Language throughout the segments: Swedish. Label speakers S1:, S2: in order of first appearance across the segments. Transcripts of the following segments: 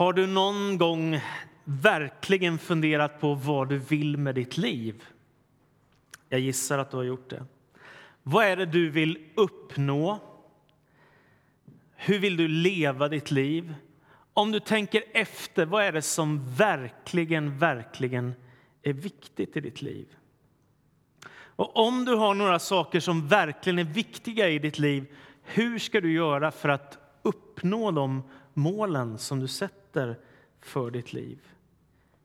S1: Har du någon gång verkligen funderat på vad du vill med ditt liv? Jag gissar att du har gjort det. Vad är det du vill uppnå? Hur vill du leva ditt liv? Om du tänker efter, vad är det som verkligen, verkligen är viktigt i ditt liv? Och om du har några saker som verkligen är viktiga i ditt liv, hur ska du göra för att uppnå dem målen som du sätter för ditt liv?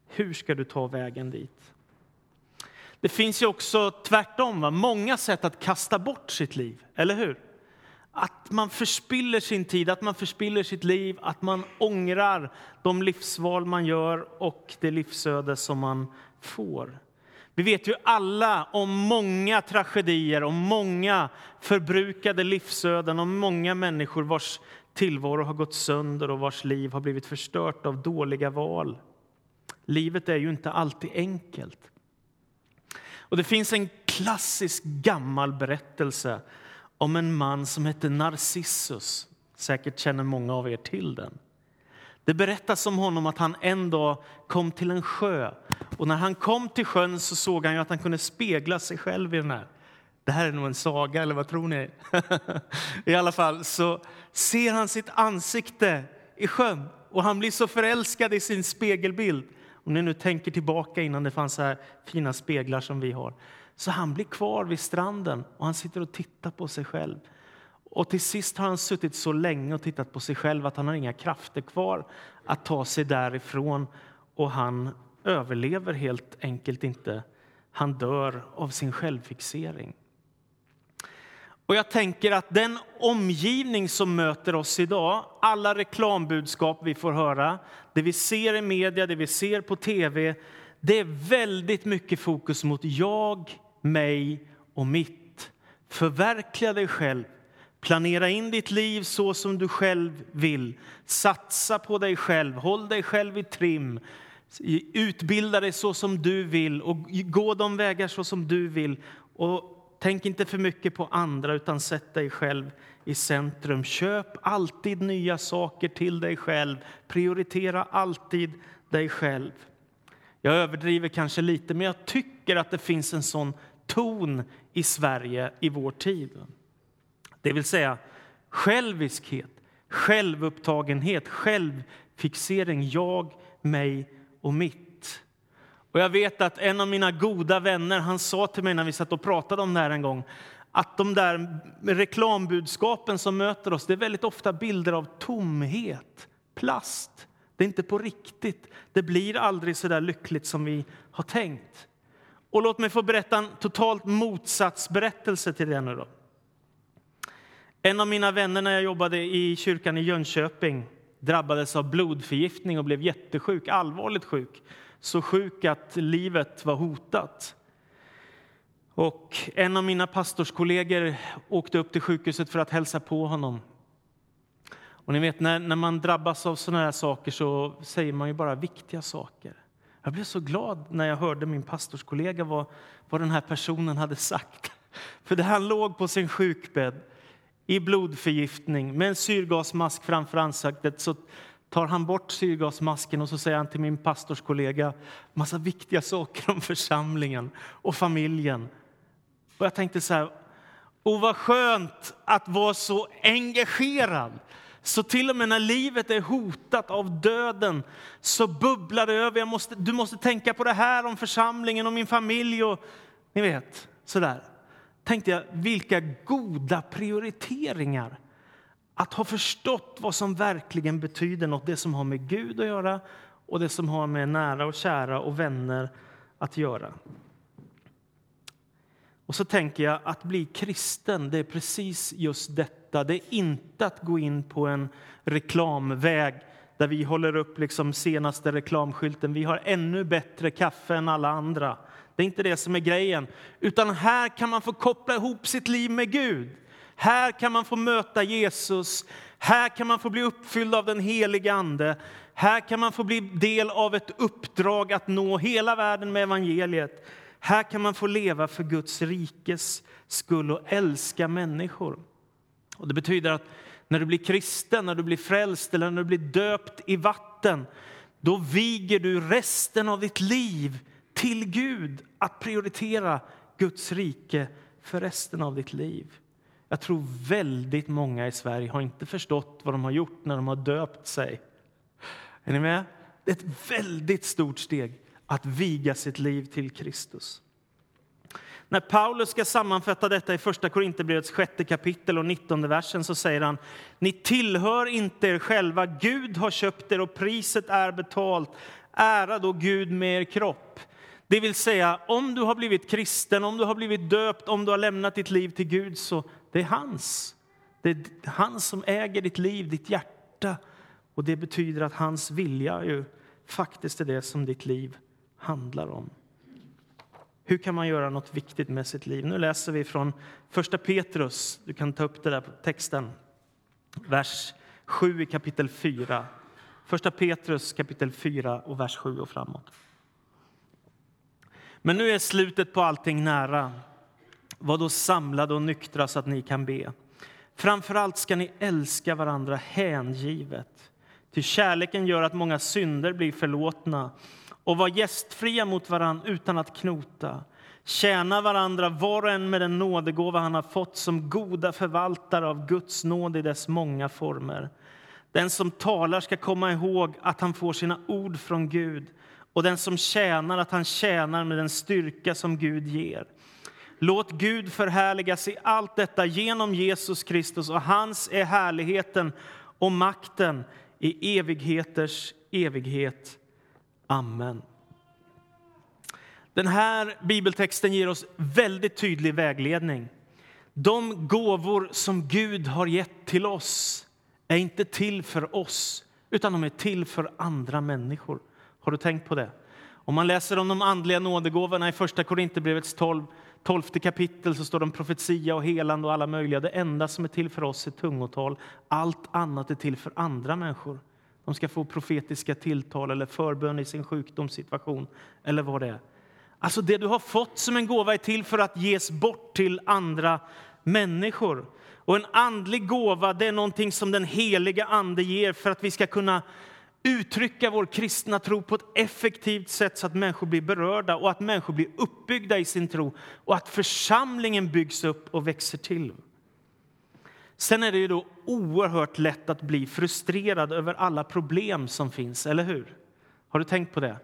S1: Hur ska du ta vägen dit? Det finns ju också tvärtom, va? många sätt att kasta bort sitt liv, eller hur? Att man förspiller sin tid, att man förspiller sitt liv, att man ångrar de livsval man gör och det livsöde som man får. Vi vet ju alla om många tragedier, om många förbrukade livsöden, om många människor vars tillvaro har gått sönder och vars liv har blivit förstört av dåliga val. Livet är ju inte alltid enkelt. Och det finns en klassisk gammal berättelse om en man som hette Narcissus. Säkert känner många av er till den. Det berättas om honom att han en dag kom till en sjö. Och när han kom till sjön så såg han ju att han kunde spegla sig själv i den här. Det här är nog en saga, eller vad tror ni? I alla fall så ser han sitt ansikte i sjön och han blir så förälskad i sin spegelbild. Om ni nu tänker tillbaka innan det fanns så här fina speglar som vi har. Så han blir kvar vid stranden och han sitter och tittar på sig själv. Och till sist har han suttit så länge och tittat på sig själv att han har inga krafter kvar att ta sig därifrån och han överlever helt enkelt inte. Han dör av sin självfixering. Och jag tänker att den omgivning som möter oss idag, alla reklambudskap vi får höra, det vi ser i media, det vi ser på tv, det är väldigt mycket fokus mot jag, mig och mitt. Förverkliga dig själv. Planera in ditt liv så som du själv vill. Satsa på dig själv. Håll dig själv i trim. Utbilda dig så som du vill och gå de vägar så som du vill. Och Tänk inte för mycket på andra, utan sätt dig själv i centrum. Köp alltid nya saker till dig själv. Prioritera alltid dig själv. Jag överdriver kanske lite, men jag tycker att det finns en sån ton i Sverige i vår tid. Det vill säga själviskhet, självupptagenhet, självfixering. Jag, mig och mitt. Och jag vet att en av mina goda vänner han sa till mig när vi satt och pratade om det här en gång att de där reklambudskapen som möter oss det är väldigt ofta bilder av tomhet, plast. Det är inte på riktigt. Det blir aldrig så där lyckligt som vi har tänkt. Och låt mig få berätta en totalt motsatsberättelse till det nu då. En av mina vänner när jag jobbade i kyrkan i Jönköping drabbades av blodförgiftning och blev jättesjuk, allvarligt sjuk. Så sjuk att livet var hotat. Och en av mina pastorskollegor åkte upp till sjukhuset för att hälsa på honom. Och ni vet, när, när man drabbas av såna här saker så säger man ju bara viktiga saker. Jag blev så glad när jag hörde min pastorskollega vad, vad den här personen hade sagt. För det han låg på sin sjukbädd i blodförgiftning med en syrgasmask framför ansiktet så tar han bort syrgasmasken och så säger han till min pastorskollega massa viktiga saker om församlingen och familjen. Och jag tänkte så här, och vad skönt att vara så engagerad. Så till och med när livet är hotat av döden så bubblar det över. Jag måste, du måste tänka på det här om församlingen och min familj och ni vet, sådär. Tänkte jag, vilka goda prioriteringar att ha förstått vad som verkligen betyder något, det som har med Gud att göra och det som har med nära och kära och vänner att göra. Och så tänker jag att bli kristen, det är precis just detta. Det är inte att gå in på en reklamväg där vi håller upp liksom senaste reklamskylten. Vi har ännu bättre kaffe än alla andra. Det är inte det som är grejen. Utan här kan man få koppla ihop sitt liv med Gud. Här kan man få möta Jesus. Här kan man få bli uppfylld av den helige Ande. Här kan man få bli del av ett uppdrag att nå hela världen med evangeliet. Här kan man få leva för Guds rikes skull och älska människor. Och det betyder att när du blir kristen, när du blir frälst eller när du blir döpt i vatten, då viger du resten av ditt liv till Gud, att prioritera Guds rike för resten av ditt liv. Jag tror väldigt många i Sverige har inte förstått vad de har gjort när de har döpt sig. Är ni med? Det är ett väldigt stort steg att viga sitt liv till Kristus. När Paulus ska sammanfatta detta i Första Korinthierbrevets sjätte kapitel och 19 versen så säger han Ni tillhör inte er själva, Gud har köpt er och priset är betalt. Ära då Gud med er kropp. Det vill säga, om du har blivit kristen, om du har blivit döpt, om du har lämnat ditt liv till Gud, så det är hans. Det är han som äger ditt liv, ditt hjärta. Och det betyder att hans vilja ju faktiskt är det som ditt liv handlar om. Hur kan man göra något viktigt med sitt liv? Nu läser vi från första Petrus. Du kan ta upp det där på texten. Vers 7 i kapitel 4. Första Petrus kapitel 4 och vers 7 och framåt. Men nu är slutet på allting nära. Var då samlade och nyktra så att ni kan be. Framför allt ska ni älska varandra hängivet. Till kärleken gör att många synder blir förlåtna och var gästfria mot varandra utan att knota. Tjäna varandra var och en med den nådegåva han har fått som goda förvaltare av Guds nåd i dess många former. Den som talar ska komma ihåg att han får sina ord från Gud och den som tjänar att han tjänar med den styrka som Gud ger. Låt Gud förhärligas i allt detta genom Jesus Kristus och hans är härligheten och makten i evigheters evighet. Amen. Den här bibeltexten ger oss väldigt tydlig vägledning. De gåvor som Gud har gett till oss är inte till för oss, utan de är till för andra människor. Har du tänkt på det? Om man läser om de andliga nådegåvorna i Första Korinthierbrevets 12, 12 kapitel så står det om profetia och helande och alla möjliga. Det enda som är till för oss är tungotal. Allt annat är till för andra människor. De ska få profetiska tilltal eller förbön i sin sjukdomssituation eller vad det är. Alltså det du har fått som en gåva är till för att ges bort till andra människor. Och en andlig gåva det är någonting som den heliga ande ger för att vi ska kunna uttrycka vår kristna tro på ett effektivt sätt så att människor blir berörda och att människor blir uppbyggda i sin tro och att församlingen byggs upp och växer till. Sen är det ju då oerhört lätt att bli frustrerad över alla problem som finns, eller hur? Har du tänkt på det?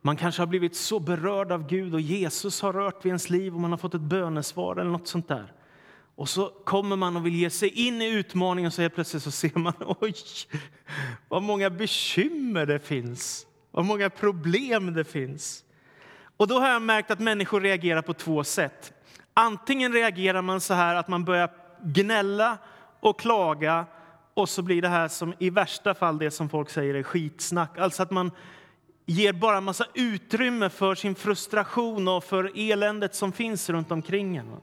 S1: Man kanske har blivit så berörd av Gud och Jesus har rört vid ens liv och man har fått ett bönesvar eller något sånt där. Och så kommer man och vill ge sig in i utmaningen och så helt plötsligt så ser man oj, vad många bekymmer det finns, vad många problem det finns. Och då har jag märkt att människor reagerar på två sätt. Antingen reagerar man så här att man börjar gnälla och klaga och så blir det här som i värsta fall det som folk säger är skitsnack. Alltså att man ger bara en massa utrymme för sin frustration och för eländet som finns runt omkring en.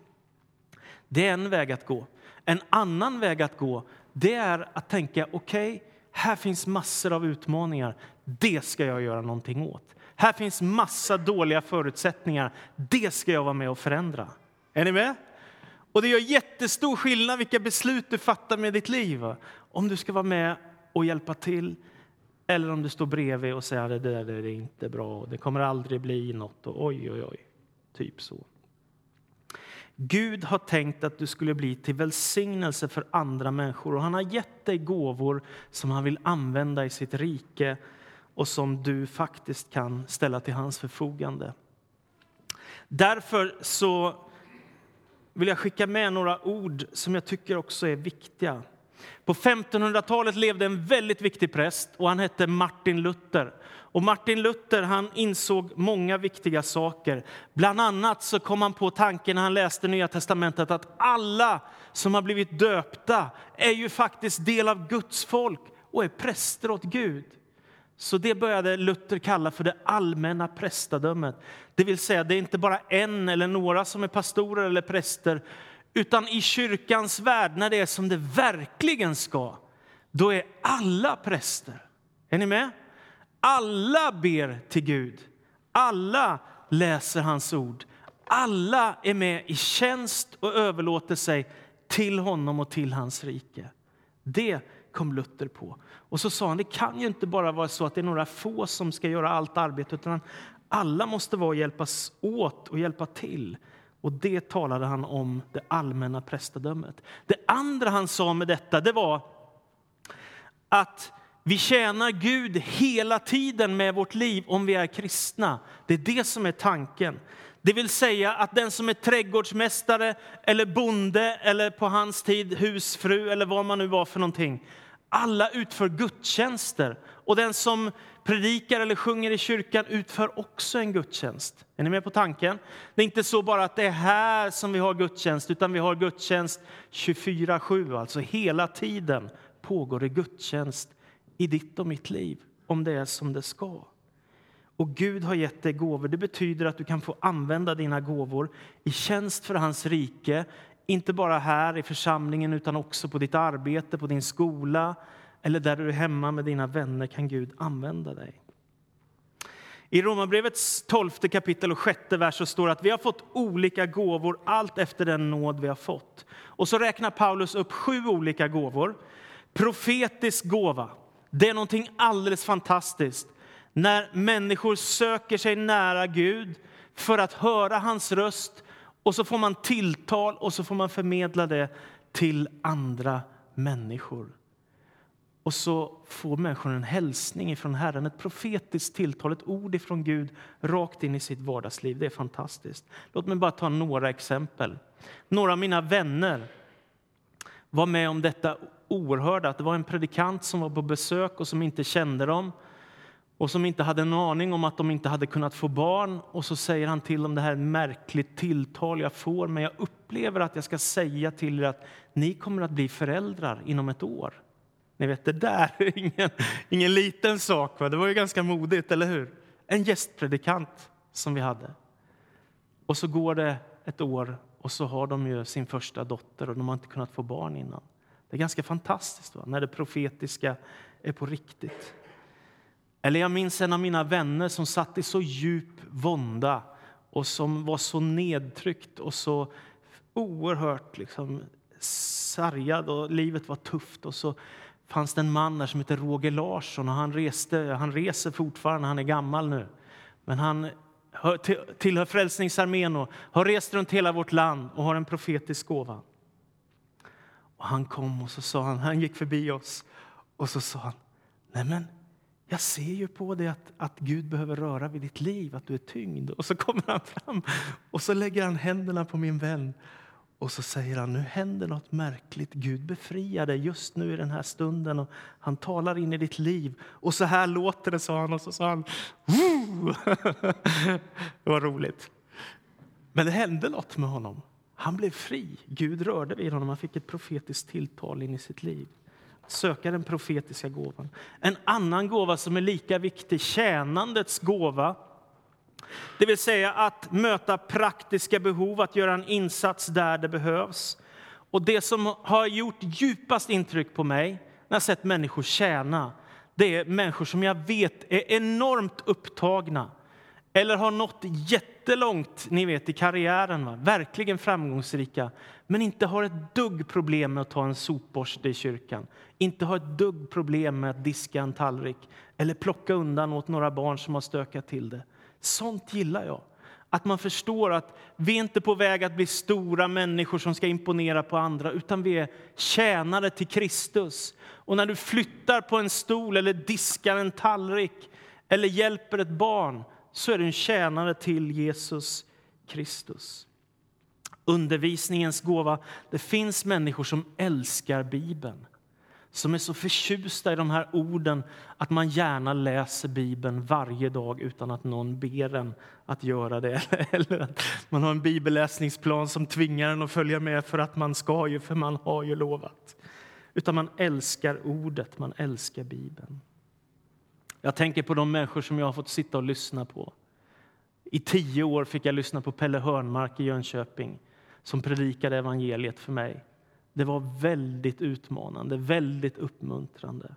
S1: Det är en väg att gå. En annan väg att gå det är att tänka okej, okay, här finns massor av utmaningar. Det ska jag göra någonting åt. Här finns massa dåliga förutsättningar. Det ska jag vara med och förändra. Är ni med? Och det gör jättestor skillnad vilka beslut du fattar med ditt liv. Om du ska vara med och hjälpa till eller om du står bredvid och säger att det där är inte bra och det kommer aldrig bli något och oj, oj, oj. Typ så. Gud har tänkt att du skulle bli till välsignelse för andra människor och han har gett dig gåvor som han vill använda i sitt rike och som du faktiskt kan ställa till hans förfogande. Därför så vill jag skicka med några ord som jag tycker också är viktiga. På 1500-talet levde en väldigt viktig präst och han hette Martin Luther. Och Martin Luther han insåg många viktiga saker. Bland annat så kom han på tanken när han läste Nya testamentet att alla som har blivit döpta är ju faktiskt del av Guds folk och är präster åt Gud. Så det började Luther kalla för det allmänna prästadömet. Det vill säga, det är inte bara en eller några som är pastorer eller präster, utan i kyrkans värld, när det är som det verkligen ska, då är alla präster. Är ni med? Alla ber till Gud. Alla läser hans ord. Alla är med i tjänst och överlåter sig till honom och till hans rike. Det kom Luther på. Och så sa han, det kan ju inte bara vara så att det är några få som ska göra allt arbete, utan alla måste vara och hjälpas åt och hjälpa till. Och det talade han om det allmänna prästadömet. Det andra han sa med detta, det var att vi tjänar Gud hela tiden med vårt liv om vi är kristna. Det är det som är tanken. Det vill säga att den som är trädgårdsmästare eller bonde eller på hans tid husfru eller vad man nu var för någonting. Alla utför gudstjänster och den som predikar eller sjunger i kyrkan utför också en gudstjänst. Är ni med på tanken? Det är inte så bara att det är här som vi har gudstjänst, utan vi har gudstjänst 24-7, alltså hela tiden pågår det gudstjänst i ditt och mitt liv, om det är som det ska. Och Gud har gett dig gåvor. Det betyder att du kan få använda dina gåvor i tjänst för hans rike, inte bara här i församlingen utan också på ditt arbete, på din skola eller där du är hemma med dina vänner kan Gud använda dig. I Romarbrevets 12 kapitel och 6 vers så står det att vi har fått olika gåvor allt efter den nåd vi har fått. Och så räknar Paulus upp sju olika gåvor. Profetisk gåva, det är någonting alldeles fantastiskt. När människor söker sig nära Gud för att höra hans röst och så får man tilltal och så får man förmedla det till andra människor. Och så får människan en hälsning från Herren, ett profetiskt tilltal, ett ord från Gud rakt in i sitt vardagsliv. Det är fantastiskt. Låt mig bara ta några exempel. Några av mina vänner var med om detta oerhörda. Det var en predikant som var på besök och som inte kände dem och som inte hade en aning om att de inte hade kunnat få barn. Och så säger han till dem det här märkligt tilltal jag får, men jag upplever att jag ska säga till er att ni kommer att bli föräldrar inom ett år. Ni vet, det där är ingen, ingen liten sak. Va? Det var ju ganska modigt, eller hur? En gästpredikant som vi hade. Och så går det ett år och så har de ju sin första dotter och de har inte kunnat få barn innan. Det är ganska fantastiskt va? när det profetiska är på riktigt. Eller jag minns en av mina vänner som satt i så djup vånda och som var så nedtryckt och så oerhört liksom sargad och livet var tufft. Och så fanns det en man där som hette Roger Larsson och han, reste, han reser fortfarande, han är gammal nu. Men han tillhör Frälsningsarmén och har rest runt hela vårt land och har en profetisk gåva. Och han kom och så sa han, han gick förbi oss och så sa han, nej men jag ser ju på dig att, att Gud behöver röra vid ditt liv, att du är tyngd. Och så kommer han fram och så lägger han händerna på min vän och så säger han, nu händer något märkligt. Gud befriar dig just nu i den här stunden och han talar in i ditt liv. Och så här låter det, sa han. Och så sa han, det var roligt. Men det hände något med honom. Han blev fri. Gud rörde vid honom. Han fick ett profetiskt tilltal in i sitt liv. Söka den profetiska gåvan. En annan gåva som är lika viktig, tjänandets gåva, det vill säga att möta praktiska behov, att göra en insats där det behövs. Och Det som har gjort djupast intryck på mig när jag sett människor tjäna det är människor som jag vet är enormt upptagna eller har nått jättelångt ni vet, i karriären, va? verkligen framgångsrika men inte har ett dugg problem med att ta en sopborste i kyrkan inte har ett dugg problem med att diska en tallrik eller plocka undan åt några barn som har stökat till det. Sånt gillar jag. Att man förstår att vi är inte på väg att bli stora människor som ska imponera på andra, utan vi är tjänare till Kristus. Och när du flyttar på en stol eller diskar en tallrik eller hjälper ett barn så är du en tjänare till Jesus Kristus. Undervisningens gåva. Det finns människor som älskar Bibeln som är så förtjusta i de här orden att man gärna läser Bibeln varje dag utan att någon ber en att göra det. Eller att man har en bibelläsningsplan som tvingar en att följa med för att man ska ju, för man har ju lovat. Utan man älskar ordet, man älskar Bibeln. Jag tänker på de människor som jag har fått sitta och lyssna på. I tio år fick jag lyssna på Pelle Hörnmark i Jönköping som predikade evangeliet för mig. Det var väldigt utmanande, väldigt uppmuntrande.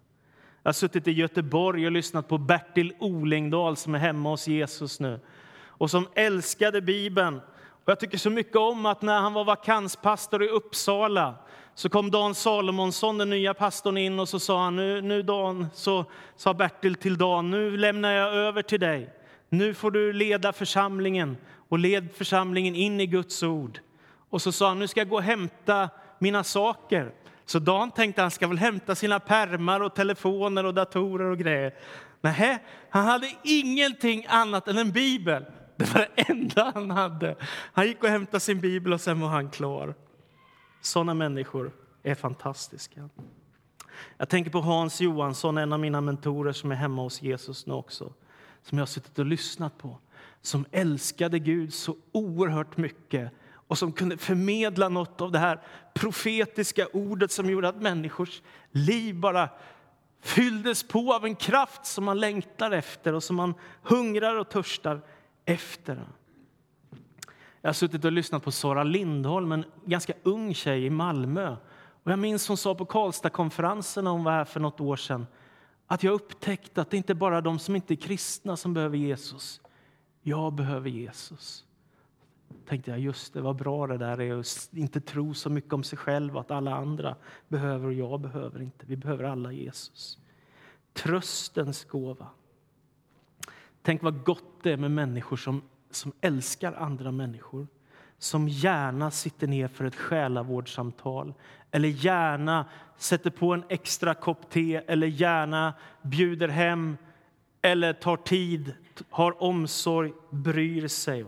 S1: Jag har suttit i Göteborg och lyssnat på Bertil Olingdal som är hemma hos Jesus nu och som älskade Bibeln. Och jag tycker så mycket om att när han var vakanspastor i Uppsala Så kom Dan Salomonsson, den nya pastorn, in och så sa han, nu, nu Dan, så sa Bertil till Dan, nu lämnar jag över till dig. Nu får du leda församlingen och led församlingen in i Guds ord. Och så sa han, nu ska jag gå och hämta mina saker. Så Dan tänkte han ska väl hämta sina permar och telefoner och datorer och grejer. Nej, han hade ingenting annat än en bibel. Det var det enda han hade. Han gick och hämtade sin bibel och sen var han klar. Sådana människor är fantastiska. Jag tänker på Hans Johansson, en av mina mentorer som är hemma hos Jesus nu också, som jag har suttit och lyssnat på, som älskade Gud så oerhört mycket och som kunde förmedla något av det här profetiska ordet som gjorde att människors liv bara fylldes på av en kraft som man längtar efter och som man hungrar och törstar efter. Jag har suttit och lyssnat på Sara Lindholm, en ganska ung tjej i Malmö. Och jag minns hon sa på Karlstadkonferensen när hon var här för något år sedan att jag upptäckte att det inte bara är de som inte är kristna som behöver Jesus. Jag behöver Jesus tänkte jag, just det, vad bra det där är att inte tro så mycket om sig själv att alla andra behöver och jag behöver inte. Vi behöver alla Jesus. Tröstens gåva. Tänk vad gott det är med människor som, som älskar andra människor som gärna sitter ner för ett själavårdssamtal eller gärna sätter på en extra kopp te eller gärna bjuder hem eller tar tid, har omsorg, bryr sig.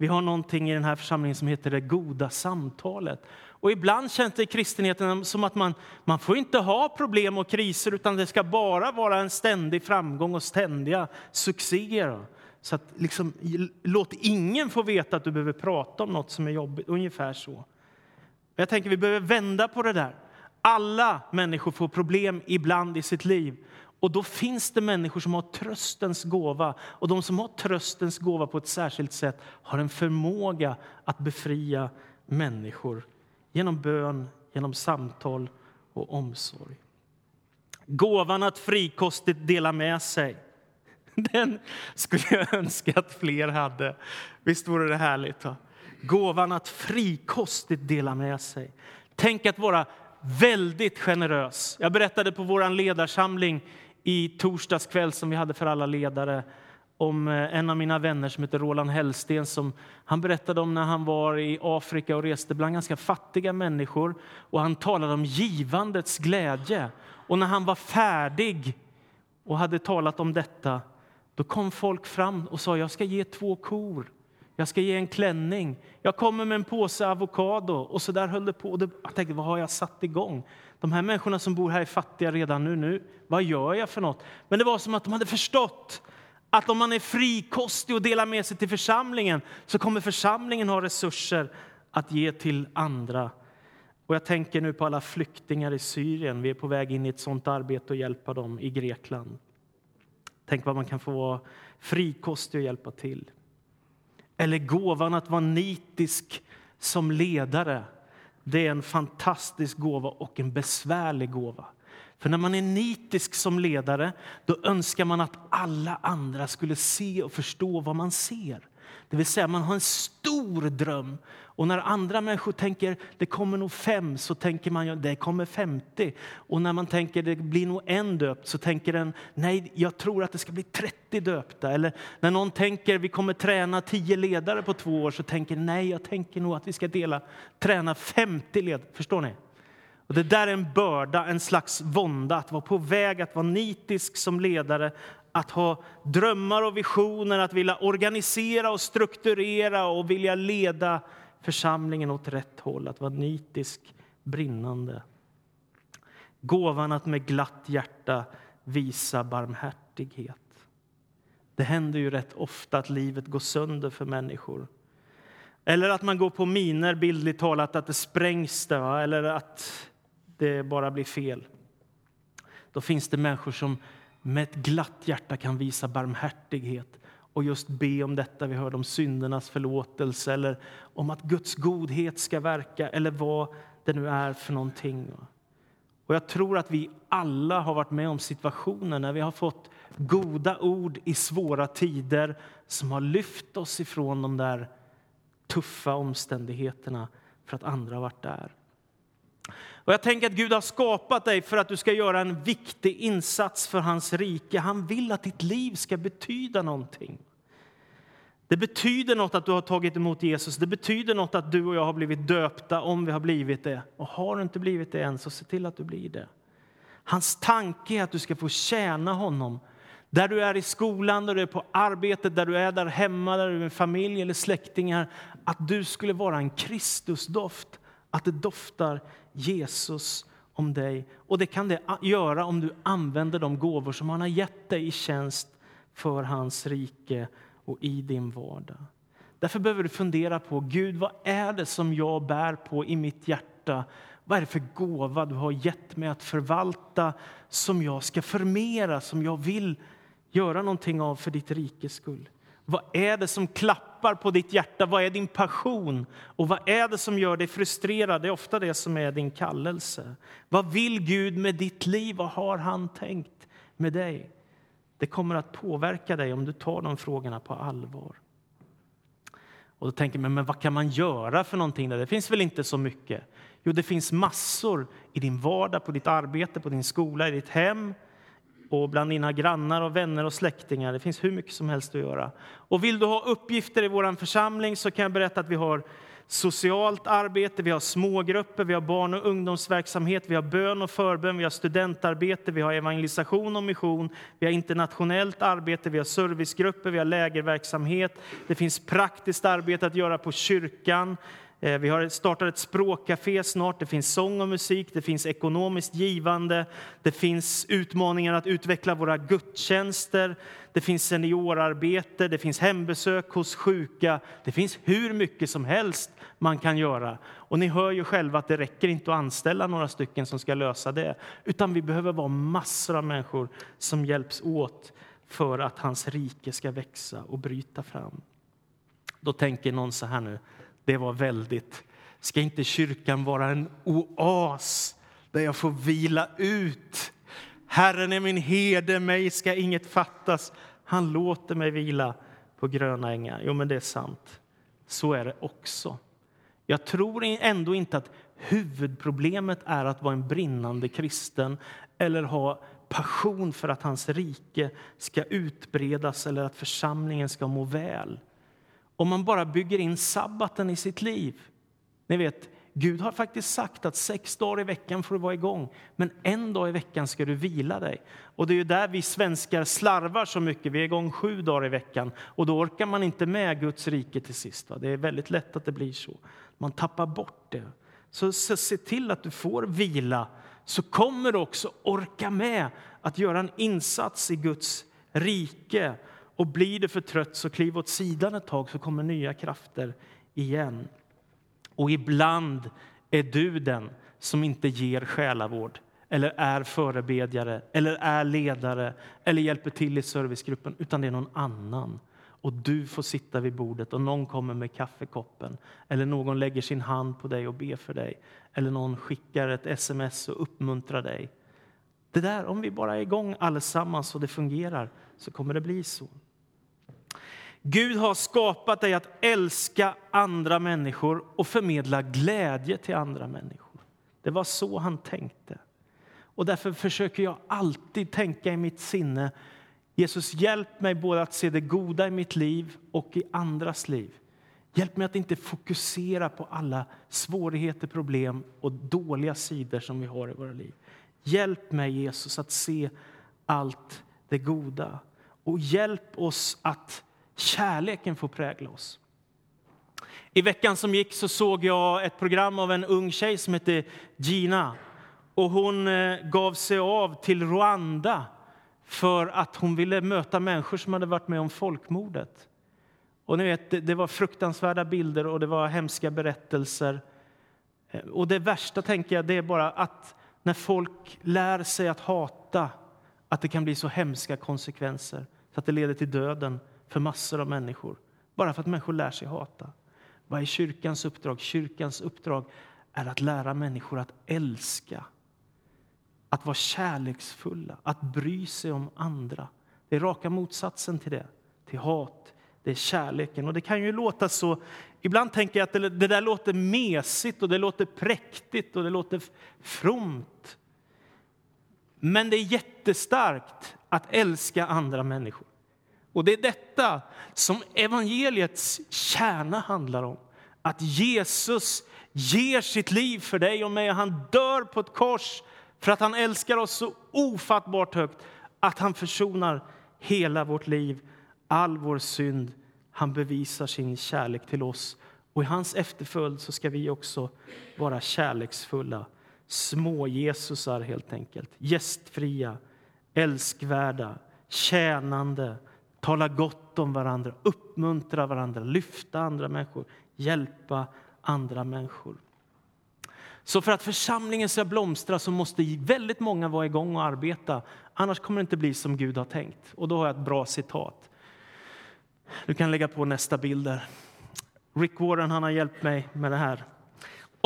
S1: Vi har någonting i den här församlingen som heter det goda samtalet. Och ibland känns det i kristenheten som att man, man får inte ha problem och kriser utan det ska bara vara en ständig framgång och ständiga succéer. Så att liksom, låt ingen få veta att du behöver prata om något som är jobbigt. Ungefär så. Jag tänker vi behöver vända på det där. Alla människor får problem ibland i sitt liv. Och då finns det människor som har tröstens gåva. Och de som har tröstens gåva på ett särskilt sätt har en förmåga att befria människor genom bön, genom samtal och omsorg. Gåvan att frikostigt dela med sig. Den skulle jag önska att fler hade. Visst vore det härligt? Va? Gåvan att frikostigt dela med sig. Tänk att vara väldigt generös. Jag berättade på vår ledarsamling i torsdags kväll som vi hade för alla ledare om eh, en av mina vänner som heter Roland Hellsten. Som han berättade om när han var i Afrika och reste bland ganska fattiga människor. Och Han talade om givandets glädje. Och när han var färdig och hade talat om detta då kom folk fram och sa jag ska ge två kor, jag ska ge en klänning, jag kommer med en påse avokado. Och så där höll det på. Jag tänkte, vad har jag satt igång? De här människorna som bor här är fattiga redan nu. nu. Vad gör jag för något? Men det var som att de hade förstått att om man är frikostig och delar med sig till församlingen så kommer församlingen ha resurser att ge till andra. Och jag tänker nu på alla flyktingar i Syrien. Vi är på väg in i ett sånt arbete och hjälpa dem i Grekland. Tänk vad man kan få vara frikostig och hjälpa till. Eller gåvan att vara nitisk som ledare. Det är en fantastisk gåva och en besvärlig gåva. För när man är nitisk som ledare då önskar man att alla andra skulle se och förstå vad man ser. Det vill säga man har en stor dröm. Och när andra människor tänker det kommer nog fem så tänker man det kommer 50. Och när man tänker det blir nog en döpt så tänker den nej, jag tror att det ska bli 30 döpta. Eller när någon tänker vi kommer träna 10 ledare på två år så tänker nej, jag tänker nog att vi ska dela, träna 50 ledare. Förstår ni? Och det där är en börda, en slags vånda, att vara på väg att vara nitisk som ledare, att ha drömmar och visioner, att vilja organisera och strukturera och vilja leda församlingen åt rätt håll, att vara nitisk, brinnande. Gåvan att med glatt hjärta visa barmhärtighet. Det händer ju rätt ofta att livet går sönder för människor. Eller att man går på miner, bildligt talat, att det sprängs där, eller att det bara blir fel. Då finns det människor som med ett glatt hjärta kan visa barmhärtighet och just be om detta. Vi hörde om syndernas förlåtelse eller om att Guds godhet ska verka eller vad det nu är för någonting. Och jag tror att vi alla har varit med om situationer när vi har fått goda ord i svåra tider som har lyft oss ifrån de där tuffa omständigheterna för att andra har varit där. Och jag tänker att Gud har skapat dig för att du ska göra en viktig insats för hans rike. Han vill att ditt liv ska betyda någonting. Det betyder något att du har tagit emot Jesus. Det betyder något att du och jag har blivit döpta om vi har blivit det. Och har du inte blivit det än, så se till att du blir det. Hans tanke är att du ska få tjäna honom. Där du är i skolan, där du är på arbetet, där du är där hemma, där du är med familj eller släktingar. Att du skulle vara en Kristusdoft, att det doftar Jesus om dig. Och det kan det göra om du använder de gåvor som han har gett dig i tjänst för hans rike och i din vardag. Därför behöver du fundera på Gud, vad är det som jag bär på i mitt hjärta? Vad är det för gåva du har gett mig att förvalta som jag ska förmera, som jag vill göra någonting av för ditt rikes skull? Vad är det som klappar på ditt hjärta? Vad är din passion? Och vad är det som gör dig frustrerad? Det är ofta det som är din kallelse. Vad vill Gud med ditt liv? Vad har han tänkt med dig? Det kommer att påverka dig om du tar de frågorna på allvar. Och då tänker man, men vad kan man göra för någonting? Där? Det finns väl inte så mycket? Jo, det finns massor i din vardag, på ditt arbete, på din skola, i ditt hem och bland dina grannar och vänner och släktingar. Det finns hur mycket som helst att göra. Och vill du ha uppgifter i vår församling så kan jag berätta att vi har socialt arbete, vi har smågrupper, vi har barn och ungdomsverksamhet, vi har bön och förbön, vi har studentarbete, vi har evangelisation och mission, vi har internationellt arbete, vi har servicegrupper, vi har lägerverksamhet. Det finns praktiskt arbete att göra på kyrkan. Eh, vi har startat ett språkcafé snart. Det finns sång och musik, det finns ekonomiskt givande. Det finns utmaningar att utveckla våra gudstjänster. Det finns seniorarbete, det finns hembesök hos sjuka. Det finns hur mycket som helst man kan göra. Och ni hör ju själva att det räcker inte att anställa några stycken som ska lösa det. Utan vi behöver vara massor av människor som hjälps åt för att hans rike ska växa och bryta fram. Då tänker någon så här nu, det var väldigt. Ska inte kyrkan vara en oas där jag får vila ut? Herren är min herde, mig ska inget fattas. Han låter mig vila på gröna ängar. Jo, men det är sant. Så är det också. Jag tror ändå inte att huvudproblemet är att vara en brinnande kristen eller ha passion för att hans rike ska utbredas eller att församlingen ska må väl om man bara bygger in sabbaten i sitt liv. Ni vet, Gud har faktiskt sagt att sex dagar i veckan får du vara igång, men en dag i veckan ska du vila dig. Och det är där vi svenskar slarvar så mycket. Vi är igång sju dagar i veckan och då orkar man inte med Guds rike till sist. Va? Det är väldigt lätt att det blir så. Man tappar bort det. Så, så se till att du får vila, så kommer du också orka med att göra en insats i Guds rike och blir du för trött, så kliv åt sidan ett tag så kommer nya krafter igen. Och ibland är du den som inte ger själavård eller är förebedjare, eller är ledare eller hjälper till i servicegruppen, utan det är någon annan. Och du får sitta vid bordet och någon kommer med kaffekoppen eller någon lägger sin hand på dig och ber för dig eller någon skickar ett sms och uppmuntrar dig. Det där, om vi bara är igång allesammans och det fungerar, så kommer det bli så. Gud har skapat dig att älska andra människor och förmedla glädje till andra människor. Det var så han tänkte. Och därför försöker jag alltid tänka i mitt sinne Jesus, hjälp mig både att se det goda i mitt liv och i andras liv. Hjälp mig att inte fokusera på alla svårigheter, problem och dåliga sidor som vi har i våra liv. Hjälp mig, Jesus, att se allt det goda. Och hjälp oss att Kärleken får prägla oss. I veckan som gick så såg jag ett program av en ung tjej som hette Gina. Och hon eh, gav sig av till Rwanda för att hon ville möta människor som hade varit med om folkmordet. Och ni vet, det var fruktansvärda bilder och det var hemska berättelser. Eh, och det värsta tänker jag, det är bara att när folk lär sig att hata, att det kan bli så hemska konsekvenser så att det leder till döden för massor av människor bara för att människor lär sig hata. Vad är kyrkans uppdrag? Kyrkans uppdrag är att lära människor att älska, att vara kärleksfulla, att bry sig om andra. Det är raka motsatsen till det, till hat. Det är kärleken. Och det kan ju låta så... Ibland tänker jag att det, det där låter mesigt och det låter präktigt och det låter fromt. Men det är jättestarkt att älska andra människor. Och det är detta som evangeliets kärna handlar om. Att Jesus ger sitt liv för dig och mig. Han dör på ett kors för att han älskar oss så ofattbart högt att han försonar hela vårt liv, all vår synd. Han bevisar sin kärlek till oss. Och I hans efterföljd så ska vi också vara kärleksfulla. Små Jesusar, helt enkelt. Gästfria, älskvärda, tjänande, tala gott om varandra, uppmuntra varandra, lyfta andra människor, hjälpa andra människor. Så för att församlingen ska blomstra så måste väldigt många vara igång och arbeta. Annars kommer det inte bli som Gud har tänkt. Och då har jag ett bra citat. Du kan lägga på nästa bild där. Rick Warren han har hjälpt mig med det här.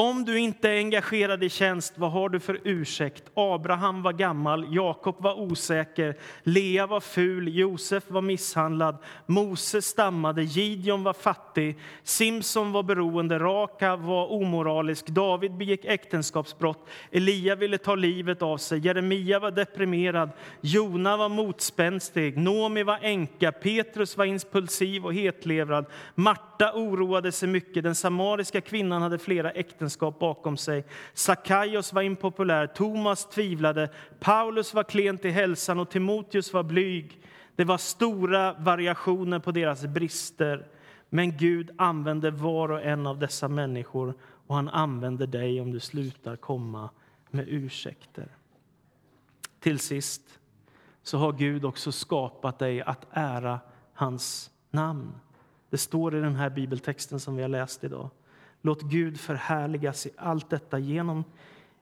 S1: Om du inte är engagerad i tjänst, vad har du för ursäkt? Abraham var gammal, Jakob var osäker, Lea var ful, Josef var misshandlad, Mose stammade, Gideon var fattig, Simson var beroende, Raka var omoralisk, David begick äktenskapsbrott, Elia ville ta livet av sig, Jeremia var deprimerad, Jona var motspänstig, Nomi var änka, Petrus var impulsiv och hetlevrad, Marta oroade sig mycket, den samariska kvinnan hade flera äktenskap vetenskap bakom sig. Sakaios var impopulär, Thomas tvivlade, Paulus var klent i hälsan och Timoteus var blyg. Det var stora variationer på deras brister. Men Gud använde var och en av dessa människor och han använder dig om du slutar komma med ursäkter. Till sist så har Gud också skapat dig att ära hans namn. Det står i den här bibeltexten som vi har läst idag. Låt Gud förhärligas i allt detta genom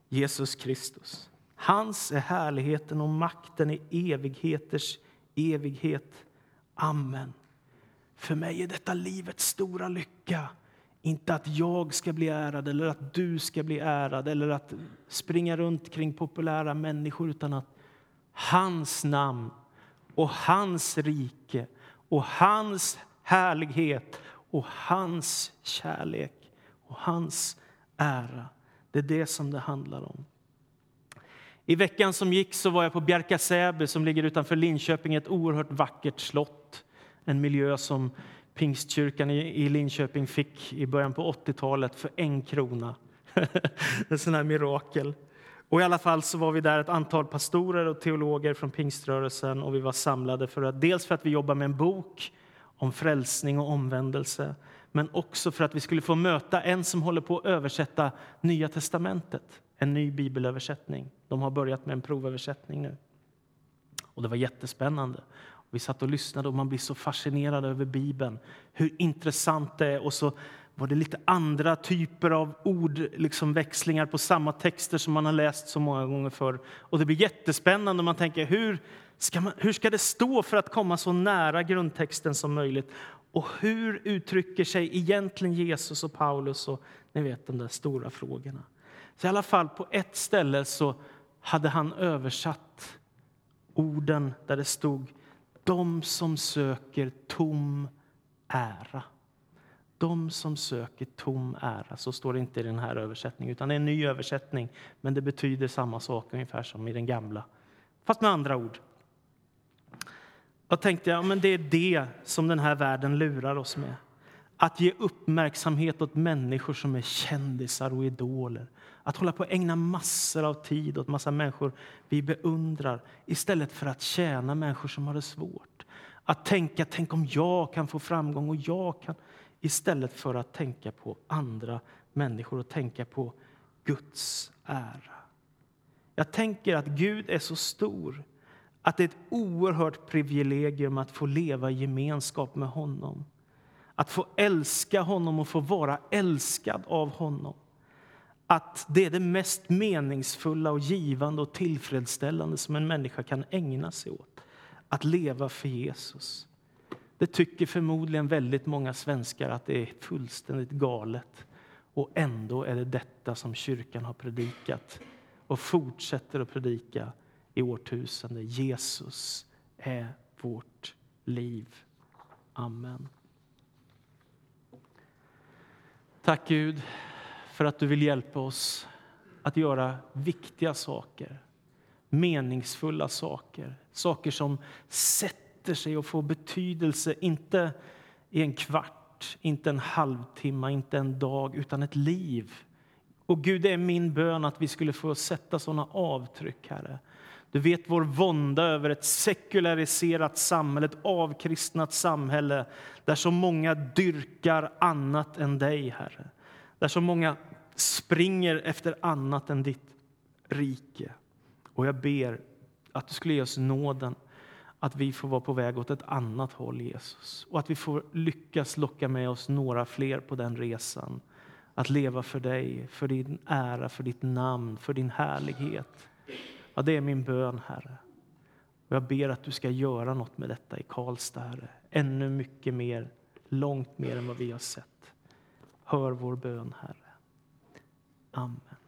S1: Jesus Kristus. Hans är härligheten och makten i evigheters evighet. Amen. För mig är detta livets stora lycka. Inte att jag ska bli ärad eller att du ska bli ärad eller att springa runt kring populära människor utan att hans namn och hans rike och hans härlighet och hans kärlek och hans ära. Det är det som det handlar om. I veckan som gick så var jag på Bjärka Säby som ligger utanför Linköping, ett oerhört vackert slott. En miljö som Pingstkyrkan i Linköping fick i början på 80-talet för en krona. en sån här mirakel. Och I alla fall så var vi där ett antal pastorer och teologer från pingströrelsen och vi var samlade för att, dels för att vi jobbar med en bok om frälsning och omvändelse men också för att vi skulle få möta en som håller på att översätta Nya testamentet, en ny bibelöversättning. De har börjat med en provöversättning nu. Och det var jättespännande. Vi satt och lyssnade och man blir så fascinerad över Bibeln, hur intressant det är. Och så var det lite andra typer av ordväxlingar liksom på samma texter som man har läst så många gånger förr. Och det blir jättespännande. Man tänker, hur ska, man, hur ska det stå för att komma så nära grundtexten som möjligt? Och hur uttrycker sig egentligen Jesus och Paulus? och ni vet de där stora frågorna. Så I alla fall på ett ställe så hade han översatt orden där det stod de som söker tom ära. De som söker tom ära. Så står det inte i den här översättningen, utan det är en ny översättning. Men det betyder samma sak ungefär som i den gamla, fast med andra ord. Jag tänkte ja, men det är det som den här världen lurar oss med. Att ge uppmärksamhet åt människor som är kändisar och idoler. Att hålla på att ägna massor av tid åt massa människor vi beundrar istället för att tjäna människor som har det svårt. Att tänka, tänk om jag kan få framgång och jag kan... Istället för att tänka på andra människor och tänka på Guds ära. Jag tänker att Gud är så stor att det är ett oerhört privilegium att få leva i gemenskap med honom. Att få älska honom och få vara älskad av honom. Att det är det mest meningsfulla, och givande och tillfredsställande som en människa kan ägna sig åt. Att leva för Jesus. Det tycker förmodligen väldigt många svenskar att det är fullständigt galet. Och ändå är det detta som kyrkan har predikat och fortsätter att predika i årtusende. Jesus är vårt liv. Amen. Tack Gud för att du vill hjälpa oss att göra viktiga saker, meningsfulla saker, saker som sätter sig och får betydelse, inte i en kvart, inte en halvtimme, inte en dag, utan ett liv. Och Gud, det är min bön att vi skulle få sätta såna avtryck, Herre. Du vet vår vånda över ett sekulariserat samhälle, ett avkristnat samhälle där så många dyrkar annat än dig, Herre. Där så många springer efter annat än ditt rike. Och jag ber att du skulle ge oss nåden att vi får vara på väg åt ett annat håll, Jesus. Och att vi får lyckas locka med oss några fler på den resan. Att leva för dig, för din ära, för ditt namn, för din härlighet. Ja, det är min bön, Herre. Och jag ber att du ska göra något med detta i Karlstad, Herre. Ännu mycket mer, långt mer än vad vi har sett. Hör vår bön, Herre. Amen.